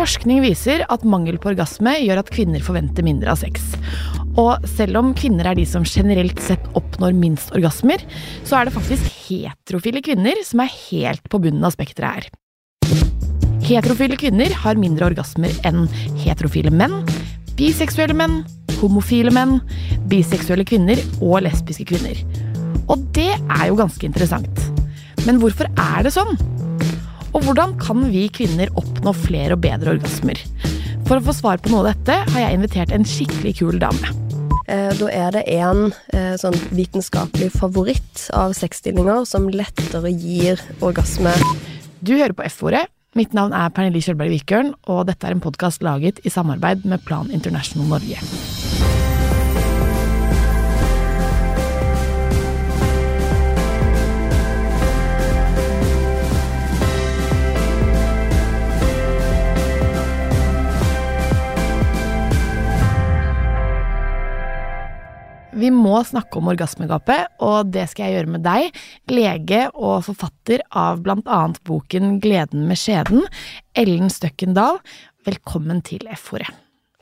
Forskning viser at mangel på orgasme gjør at kvinner forventer mindre av sex. Og selv om kvinner er de som generelt sett oppnår minst orgasmer, så er det faktisk heterofile kvinner som er helt på bunnen av spekteret her. Heterofile kvinner har mindre orgasmer enn heterofile menn, biseksuelle menn, homofile menn, biseksuelle kvinner og lesbiske kvinner. Og det er jo ganske interessant. Men hvorfor er det sånn? Og hvordan kan vi kvinner oppnå flere og bedre orgasmer? For å få svar på noe av dette har jeg invitert en skikkelig kul dame. Eh, da er det en eh, sånn vitenskapelig favoritt av sexstillinger som lettere gir orgasme. Du hører på F-ordet. Mitt navn er Pernille Kjølberg Vikørn, og dette er en podkast laget i samarbeid med Plan International Norge. Vi må snakke om orgasmegapet, og det skal jeg gjøre med deg, lege og forfatter av blant annet boken Gleden med skjeden, Ellen Støkkendal. Velkommen til F-ordet.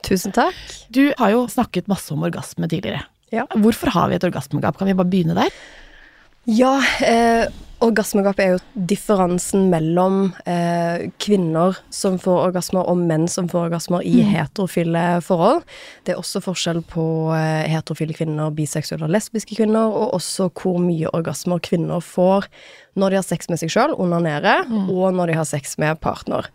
Tusen takk. Du har jo snakket masse om orgasme tidligere. Ja. Hvorfor har vi et orgasmegap? Kan vi bare begynne der? Ja, eh, orgasmegap er jo differansen mellom eh, kvinner som får orgasmer, og menn som får orgasmer i heterofile forhold. Det er også forskjell på eh, heterofile kvinner, biseksuelle og lesbiske kvinner, og også hvor mye orgasmer kvinner får når de har sex med seg sjøl, onanere, og når de har sex med partner.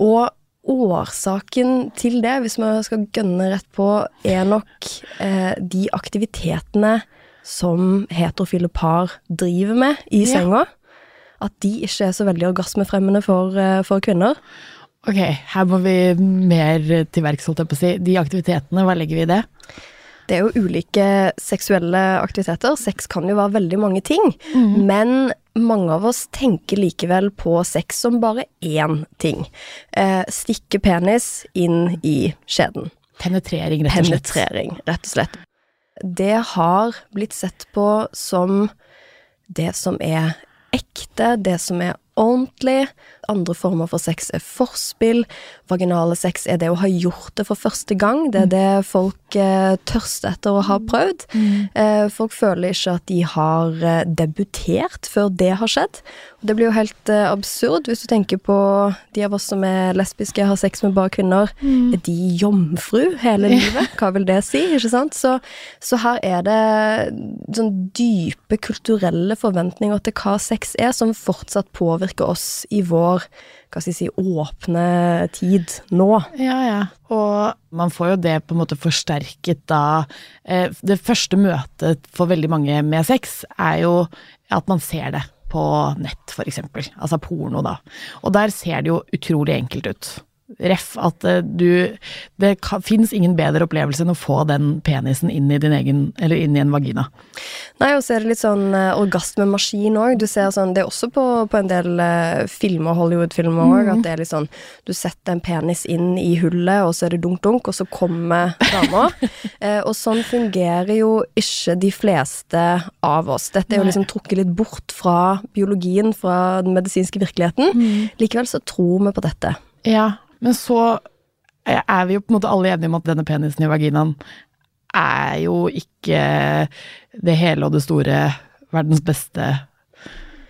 Og Årsaken til det, hvis vi skal gønne rett på, er nok eh, de aktivitetene som heterofile par driver med i Ja. senga. At de ikke er så veldig orgasmefremmende for, eh, for kvinner. Ok, her må vi mer til verks, holdt jeg på å si. De aktivitetene, hva legger vi i det? Det er jo ulike seksuelle aktiviteter. Sex kan jo være veldig mange ting. Men mange av oss tenker likevel på sex som bare én ting. Eh, stikke penis inn i skjeden. Penetrering, rett og slett. Penetrering, rett og slett. Det har blitt sett på som det som er ekte, det som er ordentlig. Andre former for sex er forspill. Vaginale sex er det å ha gjort det for første gang. Det er det folk eh, tørster etter å ha prøvd. Eh, folk føler ikke at de har eh, debutert før det har skjedd. Og det blir jo helt eh, absurd hvis du tenker på de av oss som er lesbiske, har sex med bare kvinner. Er de jomfru hele livet? Hva vil det si? Ikke sant? Så, så her er det sånn dype kulturelle forventninger til hva sex er, som fortsatt påvirker oss i vår hva skal jeg si, åpne tid nå. Ja, ja. Og man får jo det på en måte forsterket da eh, Det første møtet for veldig mange med sex er jo at man ser det på nett, eksempel. Altså porno, da. Og der ser det jo utrolig enkelt ut. Ref at eh, du Det fins ingen bedre opplevelse enn å få den penisen inn i din egen Eller inn i en vagina. Nei, og så er det litt sånn uh, orgasmemaskin òg. Du ser sånn Det er også på, på en del eh, filmer, Hollywood-filmer òg, at det er litt sånn Du setter en penis inn i hullet, og så er det dunk-dunk, og så kommer dama. Eh, og sånn fungerer jo ikke de fleste av oss. Dette er jo Nei. liksom trukket litt bort fra biologien, fra den medisinske virkeligheten. Likevel så tror vi på dette. Ja, men så er vi jo på en måte alle enige om at denne penisen i vaginaen er jo ikke det hele og det store, verdens beste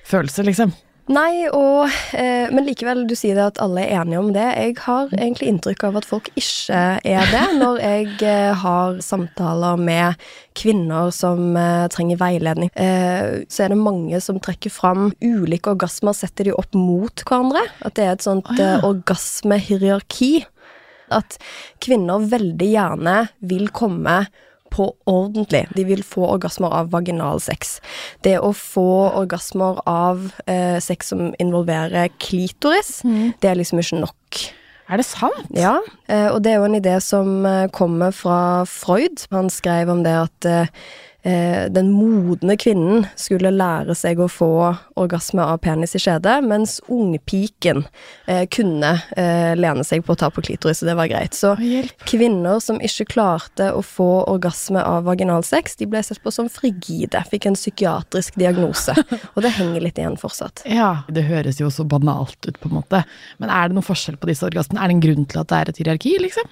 følelse, liksom. Nei, og, eh, men likevel, du sier det at alle er enige om det. Jeg har egentlig inntrykk av at folk ikke er det, når jeg eh, har samtaler med kvinner som eh, trenger veiledning. Eh, så er det mange som trekker fram ulike orgasmer, setter de opp mot hverandre. At det er et sånt oh, ja. eh, orgasmehierarki. At kvinner veldig gjerne vil komme på ordentlig. De vil få orgasmer av vaginal sex. Det å få orgasmer av eh, sex som involverer klitoris, det er liksom ikke nok. Er det sant? Ja, eh, og det er jo en idé som eh, kommer fra Freud. Han skrev om det at eh, den modne kvinnen skulle lære seg å få orgasme av penis i skjede, mens ungpiken eh, kunne eh, lene seg på å ta på klitoris, og det var greit. Så kvinner som ikke klarte å få orgasme av vaginalsex, de ble sett på som frigide, fikk en psykiatrisk diagnose, og det henger litt igjen fortsatt. Ja, det høres jo så banalt ut, på en måte. Men er det noen forskjell på disse orgasmene? Er det en grunn til at det er et hierarki, liksom?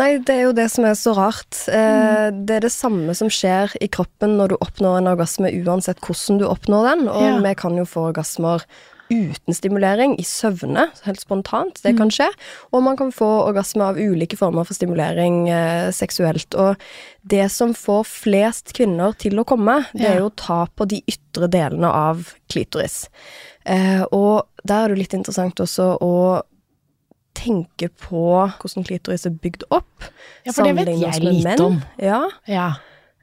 Nei, det er jo det som er så rart. Eh, det er det samme som skjer i kroppen når du oppnår en orgasme, uansett hvordan du oppnår den. Og Ja. vi kan jo få orgasmer uten stimulering, i søvne, helt spontant. Det kan skje. Og man kan få orgasme av ulike former for stimulering eh, seksuelt. Og det som får flest kvinner til å komme, det er jo ta på de ytre delene av klitoris. Eh, og der er det litt interessant også å tenke på hvordan klitoris er bygd opp. Ja, for det vet jeg med menn. om. Ja, Ja.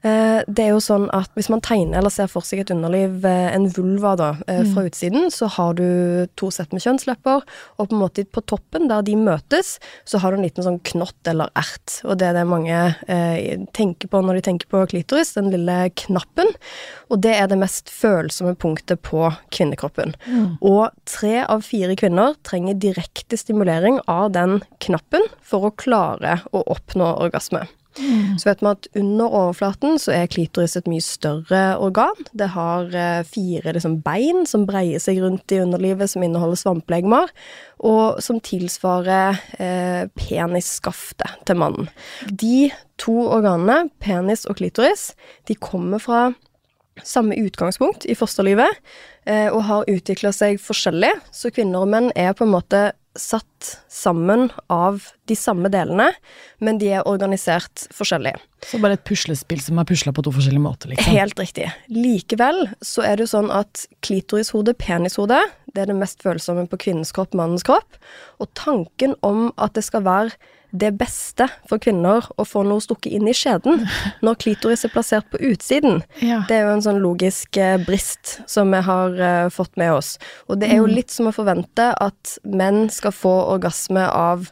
Eh, det er jo sånn at hvis man tegner eller ser for seg et underliv, eh, en vulva da, eh, Mm. fra utsiden, så har du to sett med kjønnslepper, og på en måte på toppen, der de møtes, så har du en liten sånn knott eller ert. Og det er det mange eh, tenker på når de tenker på klitoris, den lille knappen. Og det er det mest følsomme punktet på kvinnekroppen. Og tre av fire kvinner trenger direkte stimulering av den knappen for å klare å oppnå orgasme. Så vet vi at under overflaten så er klitoris et mye større organ. Det har eh, fire liksom, bein som breier seg rundt i underlivet, som inneholder svamplegemer, og som tilsvarer eh, penisskaftet til mannen. De to organene, penis og klitoris, de kommer fra samme utgangspunkt i fosterlivet, eh, og har utvikla seg forskjellig, så kvinner og menn er på en måte satt sammen av de samme delene, men de er organisert forskjellig. Så bare et puslespill som er pusla på to forskjellige måter, liksom. Helt riktig. Likevel så er det jo sånn at klitorishode, penishode, det er det mest følsomme på kvinnens kropp, mannens kropp, og tanken om at det skal være det beste for kvinner å få noe stukket inn i skjeden når klitoris er plassert på utsiden. Ja. Det er jo en sånn logisk eh, brist som vi har uh, fått med oss. Og det er jo litt som å forvente at menn skal få orgasme av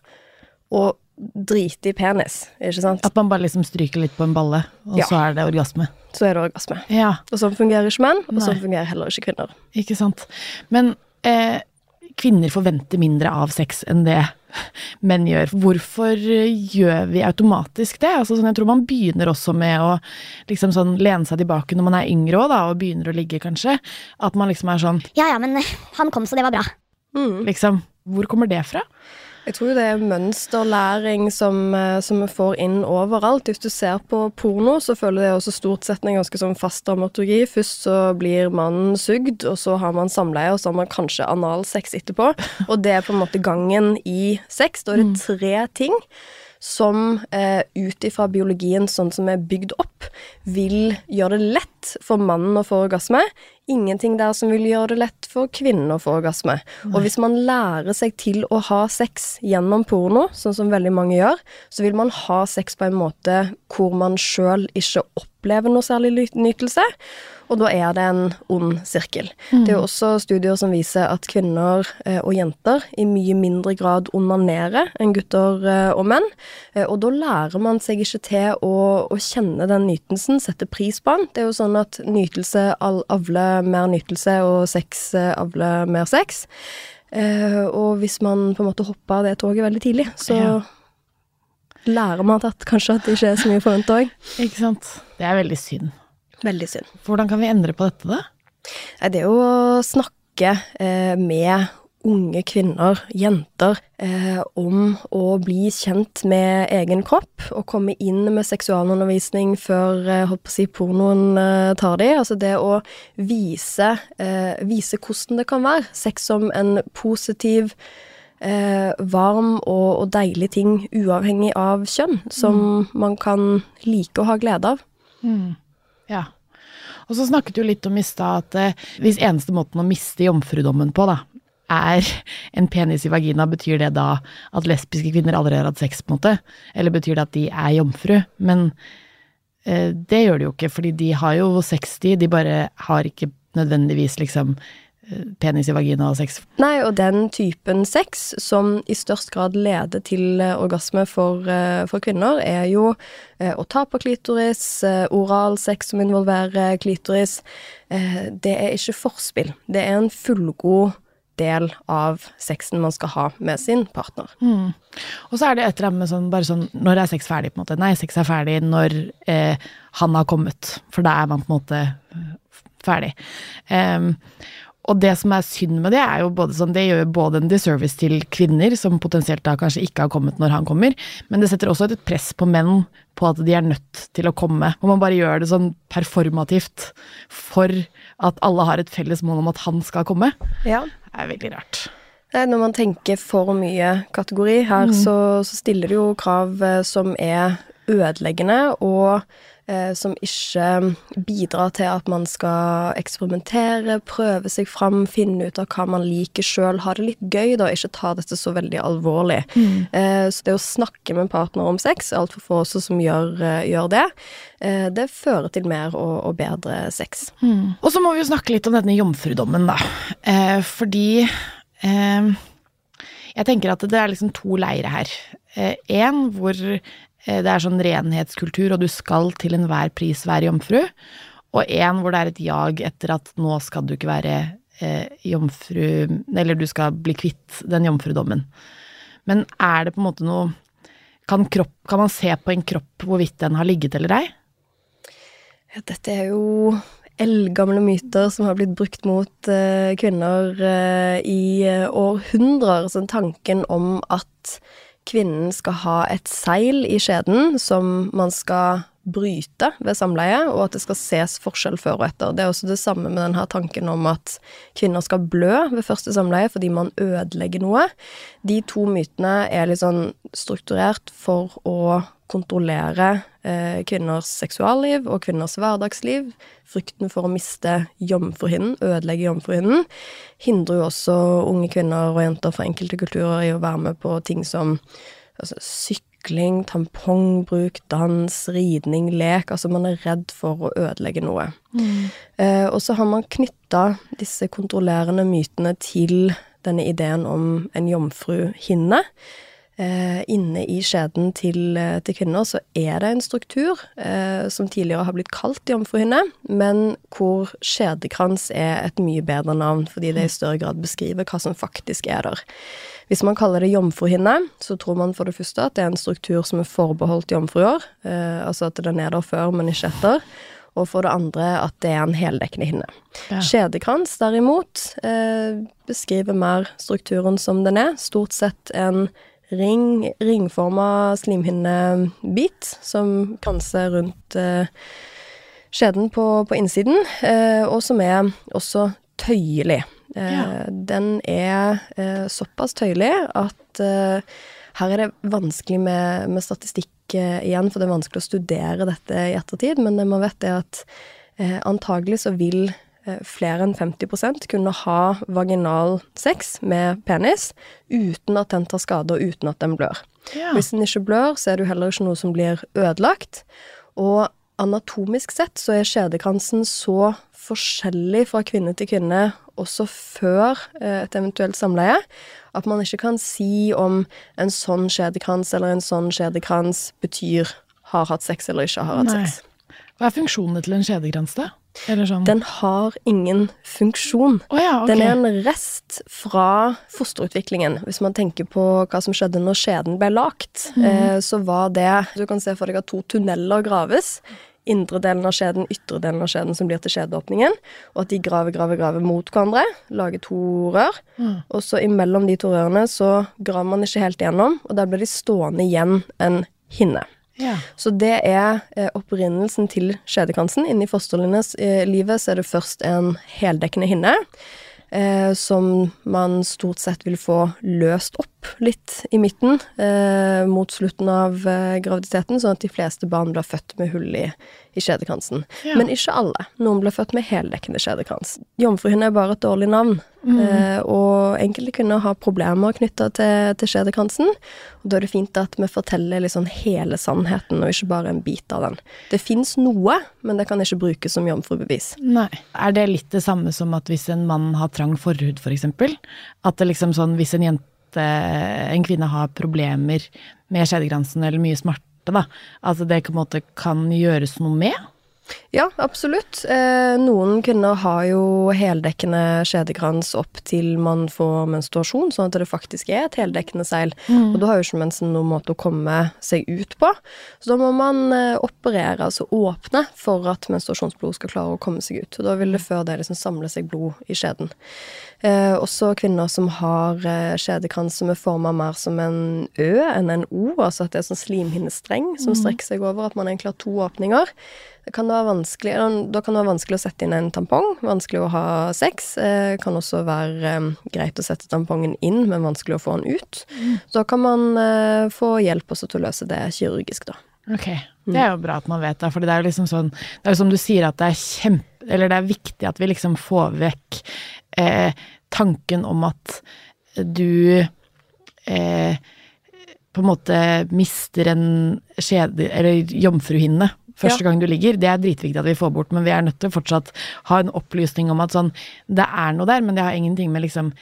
å drite i penis, ikke sant? At man bare liksom stryker litt på en balle, og Ja. så er det orgasme. Så er det orgasme. Ja, Og sånn fungerer ikke menn, og sånn fungerer heller ikke kvinner. ikke sant. Men eh, kvinner forventer mindre av sex enn det menn gjør. Hvorfor gjør vi automatisk det? Altså, sånn, jeg tror man begynner også med å liksom sånn, lene seg tilbake når man er yngre òg, og begynner å ligge, kanskje. At man liksom er sånn Ja ja, men han kom, så det var bra. Mm. liksom Hvor kommer det fra? Jeg tror det er mønsterlæring som, eh, som vi får inn overalt. Hvis du ser på porno, så føler det også stort sett en ganske sånn fast dramaturgi. Først så blir mannen sugd, og så har man samleie, og så har man kanskje analsex etterpå. Og det er på en måte gangen i sex. Da er det tre ting som eh, ut ifra biologien sånn som er bygd opp, vil gjøre det lett for mannen å få orgasme. Ingenting der som vil gjøre det lett for kvinnen å få orgasme. Og hvis man lærer seg til å ha sex gjennom porno, sånn som veldig mange gjør, så vil man ha sex på en måte hvor man sjøl ikke opplever noe særlig nytelse. Og da er det en ond sirkel. Det er jo også studier som viser at kvinner eh, og jenter i mye mindre grad onanerer enn gutter eh, og menn. Eh, og da lærer man seg ikke til å, å kjenne den nytelsen, sette pris på den. Det er jo sånn at nytelse avler mer nytelse, og sex avler mer sex. Eh, og hvis man på en måte hopper av det toget veldig tidlig, så Ja. lærer man at kanskje at det ikke er så mye forventa òg. Ikke sant? Det er veldig synd. Veldig synd. Hvordan kan vi endre på dette, da? Nei, det er jo å snakke eh, med unge kvinner, jenter, eh, om å bli kjent med egen kropp, og komme inn med seksualundervisning før eh, holdt på å si, pornoen eh, tar de. Altså det å vise, vise hvordan det kan være. Sex som en positiv Eh, varm og, og deilig ting uavhengig av kjønn, som man kan like å ha glede av. Ja. Og så snakket du litt om i stad at eh, hvis eneste måten å miste jomfrudommen på, da, er en penis i vagina, betyr det da at lesbiske kvinner allerede har hatt sex, på en måte? Eller betyr det at de er jomfru? Men eh, det gjør de jo ikke, fordi de har jo sex, de. De bare har ikke nødvendigvis liksom penis i vagina og sex. Nei, og den typen sex som i størst grad leder til eh, orgasme for, eh, for kvinner, er jo eh, å ta på klitoris, oral sex som involverer klitoris. Det er ikke forspill. Det er en fullgod del av sexen man skal ha med sin partner. Og så er det et eller annet med sånn, bare sånn Når er sex ferdig, på en måte? Nei, sex er ferdig når eh, han har kommet. For da er man på en måte ferdig. Em, og det som er synd med det, er jo både sånn, det gjør både en disservice til kvinner, som potensielt da kanskje ikke har kommet når han kommer, men det setter også et press på menn på at de er nødt til å komme. Og man bare gjør det sånn performativt for at alle har et felles mål om at han skal komme. Ja. Det er veldig rart. Nei, Når man tenker for mye kategori her, så, så stiller det jo krav eh, som er ødeleggende, og eh, som ikke bidrar til at man skal eksperimentere, prøve seg fram, finne ut av hva man liker sjøl, ha det litt gøy, da, ikke ta dette så veldig alvorlig. Eh, så det å snakke med en partner om sex, altfor få også som gjør, eh, gjør det, eh, det fører til mer og, og bedre sex. Og så må vi jo snakke litt om denne jomfrudommen, da. Eh, fordi eh, jeg tenker at det er liksom to leire her. Én hvor det er sånn renhetskultur, og du skal til enhver pris være jomfru. Og én hvor det er et jag etter at nå skal du ikke være eh, jomfru Eller du skal bli kvitt den jomfrudommen. Men er det på en måte noe kan, kropp, kan man se på en kropp hvorvidt den har ligget eller ei? Ja, dette er jo eldgamle myter som har blitt brukt mot eh, kvinner eh, i eh, århundrer. Sånn tanken om at kvinnen skal ha et seil i skjeden som man skal bryte ved samleie, og at det skal ses forskjell før og etter. Det er også det samme med denne tanken om at kvinner skal blø ved første samleie fordi man ødelegger noe. De to mytene er litt sånn strukturert for å kontrollere kvinners seksualliv og kvinners hverdagsliv. Frykten for å miste jomfruhinnen, ødelegge jomfruhinnen, hindrer jo også unge kvinner og jenter fra enkelte kulturer i å være med på ting som altså, sykling, tampongbruk, dans, ridning, lek. Altså man er redd for å ødelegge noe. Eh, og så har man knytta disse kontrollerende mytene til denne ideen om en jomfruhinne. Eh, inne i skjeden til, eh, til kvinner så er det en struktur eh, som tidligere har blitt kalt jomfruhinne, men hvor skjedekrans er et mye bedre navn, fordi det i større grad beskriver hva som faktisk er der. Hvis man kaller det jomfruhinne, så tror man for det første at det er en struktur som er forbeholdt jomfruer, eh, altså at den er der før, men ikke etter. Og for det andre at det er en heldekkende hinne. Ja. Skjedekrans derimot eh, beskriver mer strukturen som den er. Stort sett en ring, ringforma slimhinnebit som kranser rundt eh, skjeden på, på innsiden, eh, og som er også tøyelig. Eh, Ja. Den er såpass tøyelig at her er det vanskelig med, med statistikk igjen, for det er vanskelig å studere dette i ettertid, men det man vet er at antagelig så vil flere enn 50% kunne ha vaginal sex med penis uten at den tar skade og uten at den blør. Ja. Hvis den ikke blør, så er det jo heller ikke noe som blir ødelagt. Og anatomisk sett så er skjedekransen så forskjellig fra kvinne til kvinne også før eh, et eventuelt samleie, at man ikke kan si om en sånn skjedekrans eller en sånn skjedekrans betyr har hatt sex eller ikke har hatt Nei. sex. Hva er funksjonene til en skjedekrans, da? Eller sånn Den har ingen funksjon. Oh, ja, okay. Den er en rest fra fosterutviklingen. Hvis man tenker på hva som skjedde når skjeden ble lagt, mm. eh, så var det Du kan se for deg at to tunneler graves. Indre delen av skjeden, ytre delen av skjeden som blir til skjedeåpningen. Og at de graver, graver, graver mot hverandre. Lager to rør. Mm. Og så imellom de to rørene så graver man ikke helt igjennom, og der blir de stående igjen en hinne. Ja. Så det er eh, opprinnelsen til skjedekransen. Inni fosterlivet eh, så er det først en heldekkende hinne, eh, som man stort sett vil få løst opp litt i midten eh, mot slutten av eh, graviditeten, sånn at de fleste barn blir født med hull i, i skjedekransen. Ja. Men ikke alle. Noen blir født med heldekkende skjedekrans. Jomfruhinne er bare et dårlig navn, eh, og enkelte kvinner har problemer knytta til, til skjedekransen. Og da er det fint at vi forteller liksom hele sannheten, og ikke bare en bit av den. Det fins noe, men det kan ikke brukes som jomfrubevis. Nei. Er det litt det samme som at hvis en mann har trang forhud, for eksempel? At det liksom sånn, hvis en jente, en kvinne har problemer med skjedegransen eller mye smerte, da, Altså det på en måte kan gjøres noe med? Ja, absolutt. Eh, noen kvinner har jo heldekkende skjedekrans opp til man får menstruasjon, sånn at det faktisk er et heldekkende seil. Og da har jo ikke mensen noen måte å komme seg ut på. Så da må man eh, operere, altså åpne, for at menstruasjonsblod skal klare å komme seg ut. Og da vil det før det liksom samle seg blod i skjeden. Eh, også kvinner som har eh, skjedekrans som er forma mer som en Ø enn en O, altså at det er sånn slimhinnestreng som strekker seg over, at man egentlig har to åpninger. Det kan da være vanskelig, da kan det være vanskelig å sette inn en tampong, vanskelig å ha sex. Eh, kan også være eh, greit å sette tampongen inn, men vanskelig å få den ut. Mm. da kan man eh, få hjelp også til å løse det kirurgisk, da. Ok, det er jo bra at man vet det, for det er jo liksom sånn Det er jo som du sier at det er kjempe... Eller det er viktig at vi liksom får vekk eh, tanken om at du eh, på en måte mister en skjede... Eller jomfruhinne første Ja. gang du ligger. Det er dritviktig at vi får bort, men vi er nødt til å fortsatt ha en opplysning om at sånn Det er noe der, men det har ingenting med liksom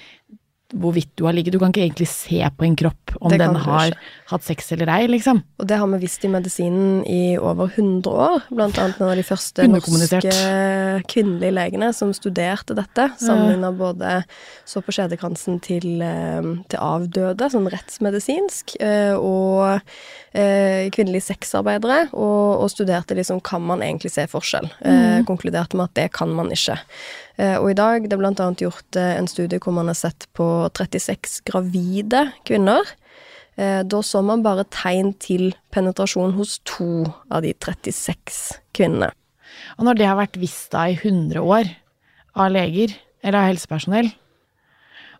hvorvidt du har ligget. Du kan ikke egentlig se på en kropp om den har ikke. hatt sex eller ei, liksom. Og det har vi visst i medisinen i over 100 år. Blant annet en av de første norske kvinnelige legene som studerte dette. Sammenligna både så på skjedekransen til, eh, til avdøde, sånn rettsmedisinsk, eh, og eh, kvinnelige sexarbeidere, og, og studerte liksom kan man egentlig se forskjell. Mm. konkluderte med at det kan man ikke. Eh, og i dag det er annet gjort eh, en studie hvor man har sett på 36 gravide kvinner. Eh, Da så man bare tegn til penetrasjon hos to av de 36 kvinnene. Og når det har vært visst da i 100 år av leger eller av helsepersonell,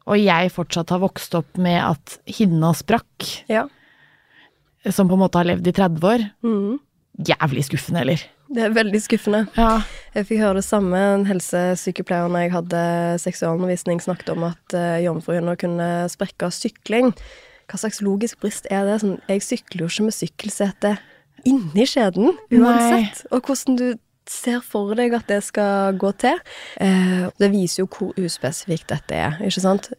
og jeg fortsatt har vokst opp med at hinna sprakk, Ja. som på en måte har levd i 30 år, mm. jævlig skuffende, eller? Det er veldig skuffende. Ja. Jeg fikk høre det samme. En helsesykepleier når jeg hadde seksualundervisning, snakket om at uh, jomfruhunder kunne sprekke av sykling. Hva slags logisk brist er det? Sånn, jeg sykler jo ikke med sykkelsete inni skjeden, uansett. Og hvordan du ser for deg at det skal gå til. Eh, det viser jo hvor uspesifikt dette er, ikke sant.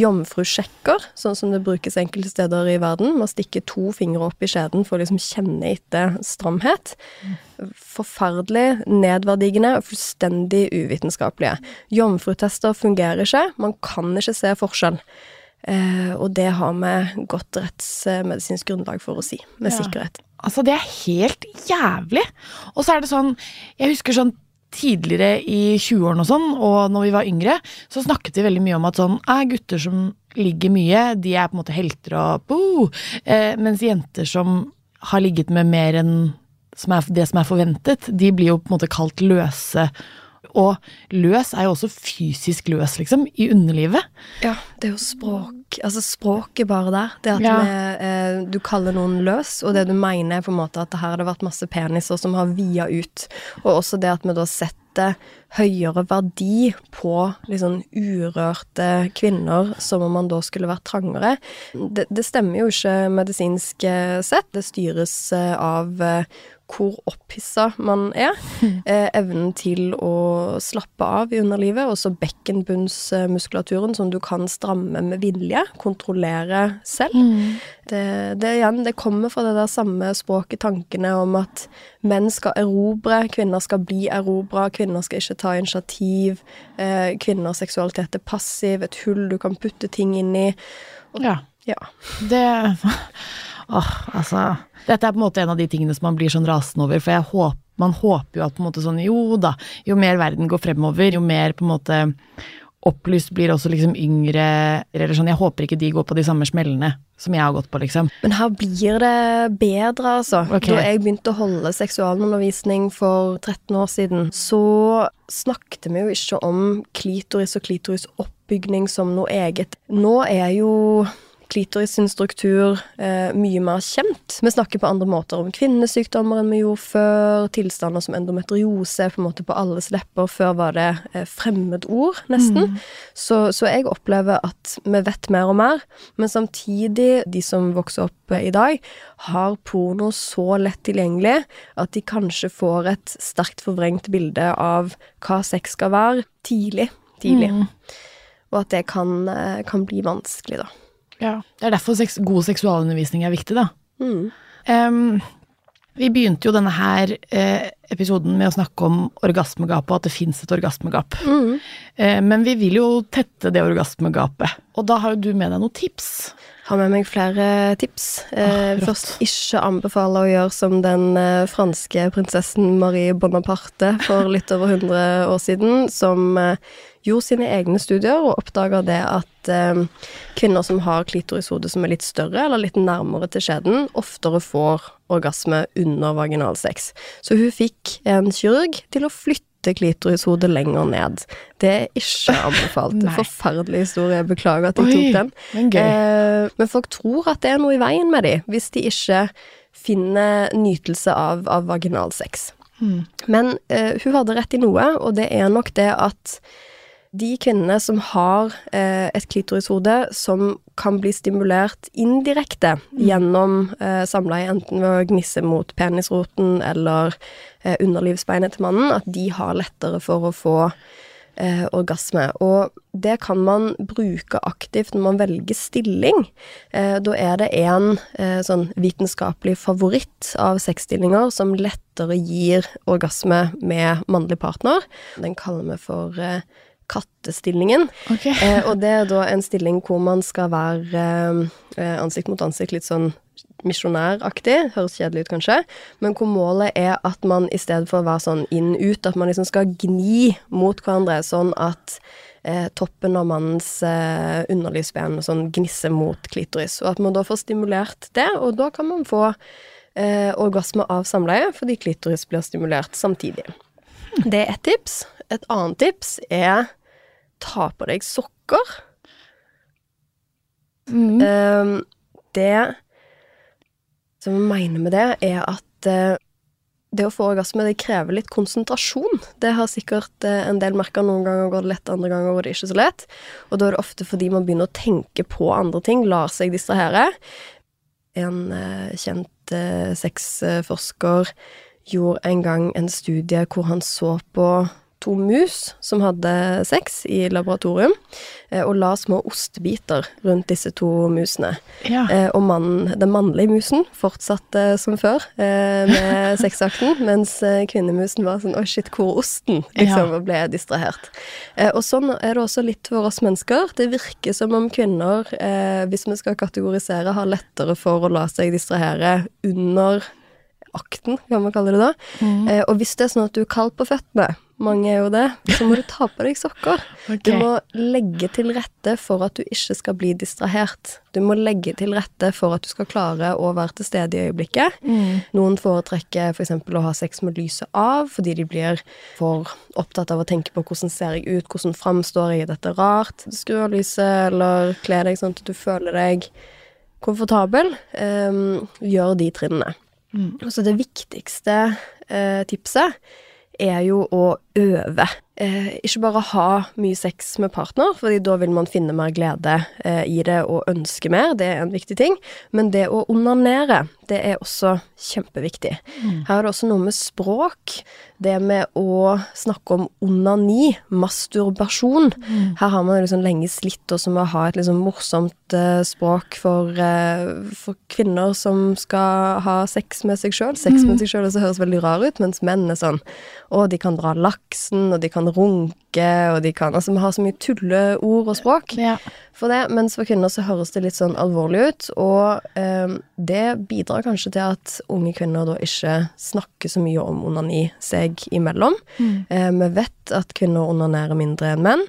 Jomfrusjekker, sånn som det brukes enkelte steder i verden, man stikker to fingre opp i skjeden for å liksom kjenne etter stramhet. Forferdelig, nedverdigende og fullstendig uvitenskapelige. Jomfrutester fungerer ikke, man kan ikke se forskjell. Eh, og det har vi godt rettsmedisinsk grunnlag for å si, med Ja. sikkerhet. Altså, det er helt jævlig. Og så er det sånn, jeg husker sånn tidligere i 20-årene og sånn, og når vi var yngre, så snakket vi veldig mye om at sånn, er gutter som ligger mye, de er på en måte helter og bo, eh, mens jenter som har ligget med mer enn som er, det som er forventet, de blir jo på en måte kalt løse. Og løs er jo også fysisk løs, liksom, i underlivet. Ja, det er jo språk. Altså språket bare der. Det at Ja. vi, eh, du kaller noen løs, og det du mener er på en måte at det her har det vært masse peniser som har via ut. Og også det at vi da setter høyere verdi på liksom urørte kvinner som om man da skulle vært trangere. Det, det stemmer jo ikke medisinsk eh, sett. Det styres eh, av eh, hvor opphissa man er. Eh, evnen til å slappe av i underlivet. Også bekkenbunnsmuskulaturen som du kan stramme med vilje. Kontrollere selv. Det, det, igjen, det kommer fra det der samme språket, tankene om at menn skal erobre, kvinner skal bli erobra, kvinner skal ikke ta initiativ. Eh, kvinners seksualitet er passiv, et hull du kan putte ting inn i. Ja. Ja. Det Åh, altså Dette er på en måte en av de tingene som man blir sånn rasende over, for jeg håper, man håper jo at på en måte sånn Jo da, jo mer verden går fremover, jo mer på en måte opplyst blir også liksom yngre Eller sånn, jeg håper ikke de går på de samme smellene som jeg har gått på, liksom. Men her blir det bedre, altså. Okay. Da jeg begynte å holde seksualundervisning for 13 år siden, så snakket vi jo ikke om klitoris og klitorisoppbygning som noe eget. Nå er jo klitoris sin struktur eh, mye mer kjent. Vi snakker på andre måter om kvinnesykdommer enn vi gjorde før. Tilstander som endometriose på en måte på alles lepper. Før var det eh, fremmedord, nesten. Så, så jeg opplever at vi vet mer og mer, men samtidig, de som vokser opp eh, i dag, har porno så lett tilgjengelig at de kanskje får et sterkt forvrengt bilde av hva sex skal være, tidlig. Tidlig. Og at det kan, eh, kan bli vanskelig, da. Ja. Det er derfor seks god seksualundervisning er viktig, da. Mm. Um, vi begynte jo denne her eh, episoden med å snakke om orgasmegapet, og at det fins et orgasmegap. Mm. Eh, men vi vil jo tette det orgasmegapet. Og da har jo du med deg noen tips. Har med meg flere tips. Ah, først ikke anbefale å gjøre som den eh, franske prinsessen Marie Bonaparte for litt over 100 år siden, som eh, gjorde sine egne studier og oppdaga det at eh, kvinner som har klitorishode som er litt større eller litt nærmere til skjeden, oftere får orgasme under vaginalsex. Så hun fikk en kirurg til å flytte klitorishodet lenger ned. Det er ikke anbefalt. Forferdelig historie. Jeg beklager at jeg Oi, tok den. men. Eh, men folk tror at det er noe i veien med dem, hvis de ikke finner nytelse av, av vaginalsex. Mm. Men eh, hun hadde rett i noe, og det er nok det at de kvinnene som har eh, et klitorishode som kan bli stimulert indirekte gjennom eh, samleie, enten ved å gnisse mot penisroten eller eh, underlivsbeinet til mannen, at de har lettere for å få eh, orgasme. Og det kan man bruke aktivt når man velger stilling. Eh, da er det en eh, sånn vitenskapelig favoritt av sexstillinger som lettere gir orgasme med mannlig partner. Den kaller vi for eh, kattestillingen. Okay. Eh, og det er da en stilling hvor man skal være eh, ansikt mot ansikt, litt sånn misjonæraktig. Høres kjedelig ut, kanskje. Men hvor målet er at man i stedet for å være sånn inn-ut, at man liksom skal gni mot hverandre, sånn at eh, toppen av mannens eh, underlivsben sånn gnisser mot klitoris. Og at man da får stimulert det, og da kan man få eh, orgasme av samleie, fordi klitoris blir stimulert samtidig. Det er ett tips. Et annet tips er ta på deg sokker. Mm. Um, det som jeg mener med det, er at uh, det å få orgasme, det krever litt konsentrasjon. Det har sikkert uh, en del merka. Noen ganger går det lett, andre ganger går det ikke så lett. Og da er det ofte fordi man begynner å tenke på andre ting, lar seg distrahere. En uh, kjent sexforsker gjorde en gang en studie hvor han så på to mus som hadde sex i laboratorium, eh, og la små ostebiter rundt disse to musene. Ja. Eh, og mannen, den mannlige musen fortsatte som før eh, med sexakten, mens kvinnemusen var sånn 'oi, shit, hvor osten?' liksom, Ja. og ble distrahert. Eh, og sånn er det også litt for oss mennesker. Det virker som om kvinner, eh, hvis vi skal kategorisere, har lettere for å la seg distrahere under akten, kan man kalle det da. Mm. Eh, og hvis det er sånn at du er kald på føttene, mange er jo det, så må du ta på deg sokker. Okay. Du må legge til rette for at du ikke skal bli distrahert. Du må legge til rette for at du skal klare å være til stede i øyeblikket. Mm. Noen foretrekker f.eks. å ha sex med lyset av, fordi de blir for opptatt av å tenke på hvordan ser jeg ut, hvordan framstår jeg, er dette rart? Skru av lyset, eller kle deg sånn at du føler deg komfortabel. Um, gjør de trinnene. Mm. Så det viktigste uh, tipset er jo å øve. Eh, ikke bare ha mye sex med partner, fordi da vil man finne mer glede eh, i det og ønske mer, det er en viktig ting. Men det å onanere, det er også kjempeviktig. Her er det også noe med språk. Det med å snakke om onani, masturbasjon. Her har man liksom lenge slitt også med å ha et liksom morsomt uh, språk for, uh, for kvinner som skal ha sex med seg sjøl. Sex med seg sjøl høres veldig rar ut, mens menn er sånn Å, de kan dra laksen, og de kan runke, og de kan Altså, vi har så mye tulleord og språk Ja. for det, mens for kvinner så høres det litt sånn alvorlig ut, og uh, det bidrar kanskje til at unge kvinner da ikke snakker så mye om onani seg imellom. Eh, vi vet at kvinner onanerer mindre enn menn,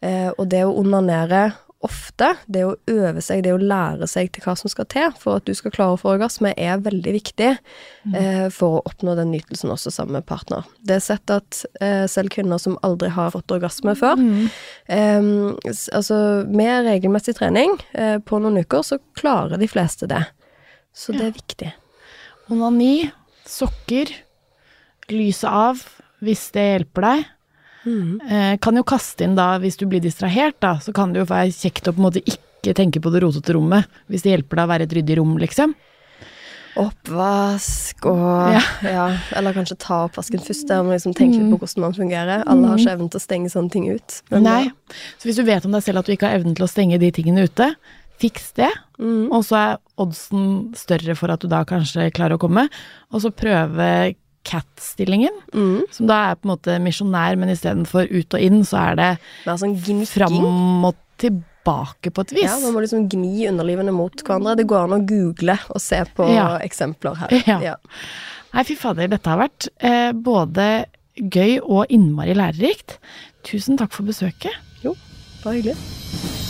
eh, og det å onanere ofte, det å øve seg, det å lære seg til hva som skal til for at du skal klare å få orgasme, er veldig viktig eh, for å oppnå den nytelsen også sammen med partner. Det er sett at eh, selv kvinner som aldri har fått orgasme før, eh, altså med regelmessig trening eh, på noen uker, så klarer de fleste det. Så det er viktig. Onani, sokker, lyse av hvis det hjelper deg. Eh, kan jo kaste inn da, hvis du blir distrahert, da, så kan det jo være kjekt å på en måte ikke tenke på det rotete rommet, hvis det hjelper deg å være et ryddig rom, liksom. Oppvask og Ja. ja. Eller kanskje ta oppvasken først, der man liksom tenke litt på hvordan man fungerer. Alle har ikke evnen til å stenge sånne ting ut. Nei. ja. Så hvis du vet om deg selv at du ikke har evnen til å stenge de tingene ute, fiks det. Mm. Og så er oddsen større for at du da kanskje klarer å komme. Og så prøve cat-stillingen, Mm. som da er på en måte misjonær, men istedenfor ut og inn, så er det Mer sånn fram og tilbake på et vis. Ja, man må liksom gni underlivene mot hverandre. Det går an å google og se på Ja. eksempler her. Ja. Nei, fy fader, dette har vært eh, både gøy og innmari lærerikt. Tusen takk for besøket. Jo, bare hyggelig.